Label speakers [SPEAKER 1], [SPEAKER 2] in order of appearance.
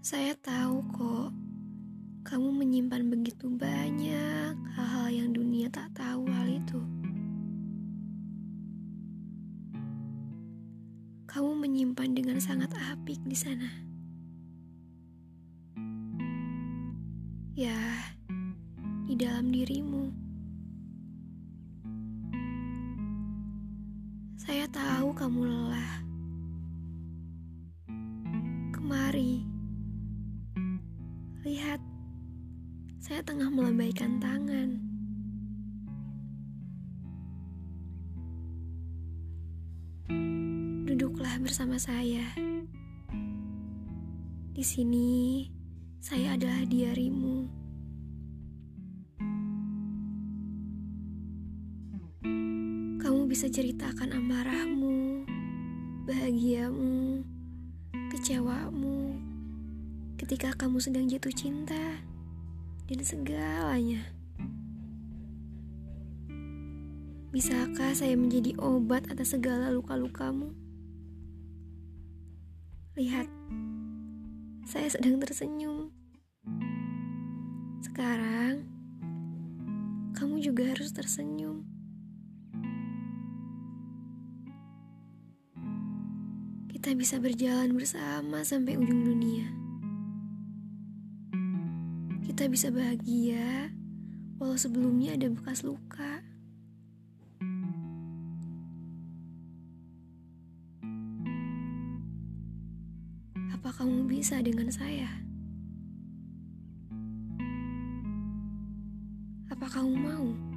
[SPEAKER 1] Saya tahu kok, kamu menyimpan begitu banyak hal-hal yang dunia tak tahu hal itu. Kamu menyimpan dengan sangat apik di sana. Ya, di dalam dirimu. Saya tahu kamu lelah. Lihat, saya tengah melambaikan tangan. Duduklah bersama saya. Di sini, saya adalah diarimu. Kamu bisa ceritakan amarahmu, bahagiamu, kecewamu, ketika kamu sedang jatuh cinta, dan segalanya. Bisakah saya menjadi obat atas segala luka-lukamu? Lihat, saya sedang tersenyum. Sekarang, kamu juga harus tersenyum. Kita bisa berjalan bersama sampai ujung dunia kita bisa bahagia walau sebelumnya ada bekas luka. Apa kamu bisa dengan saya? Apa kamu mau?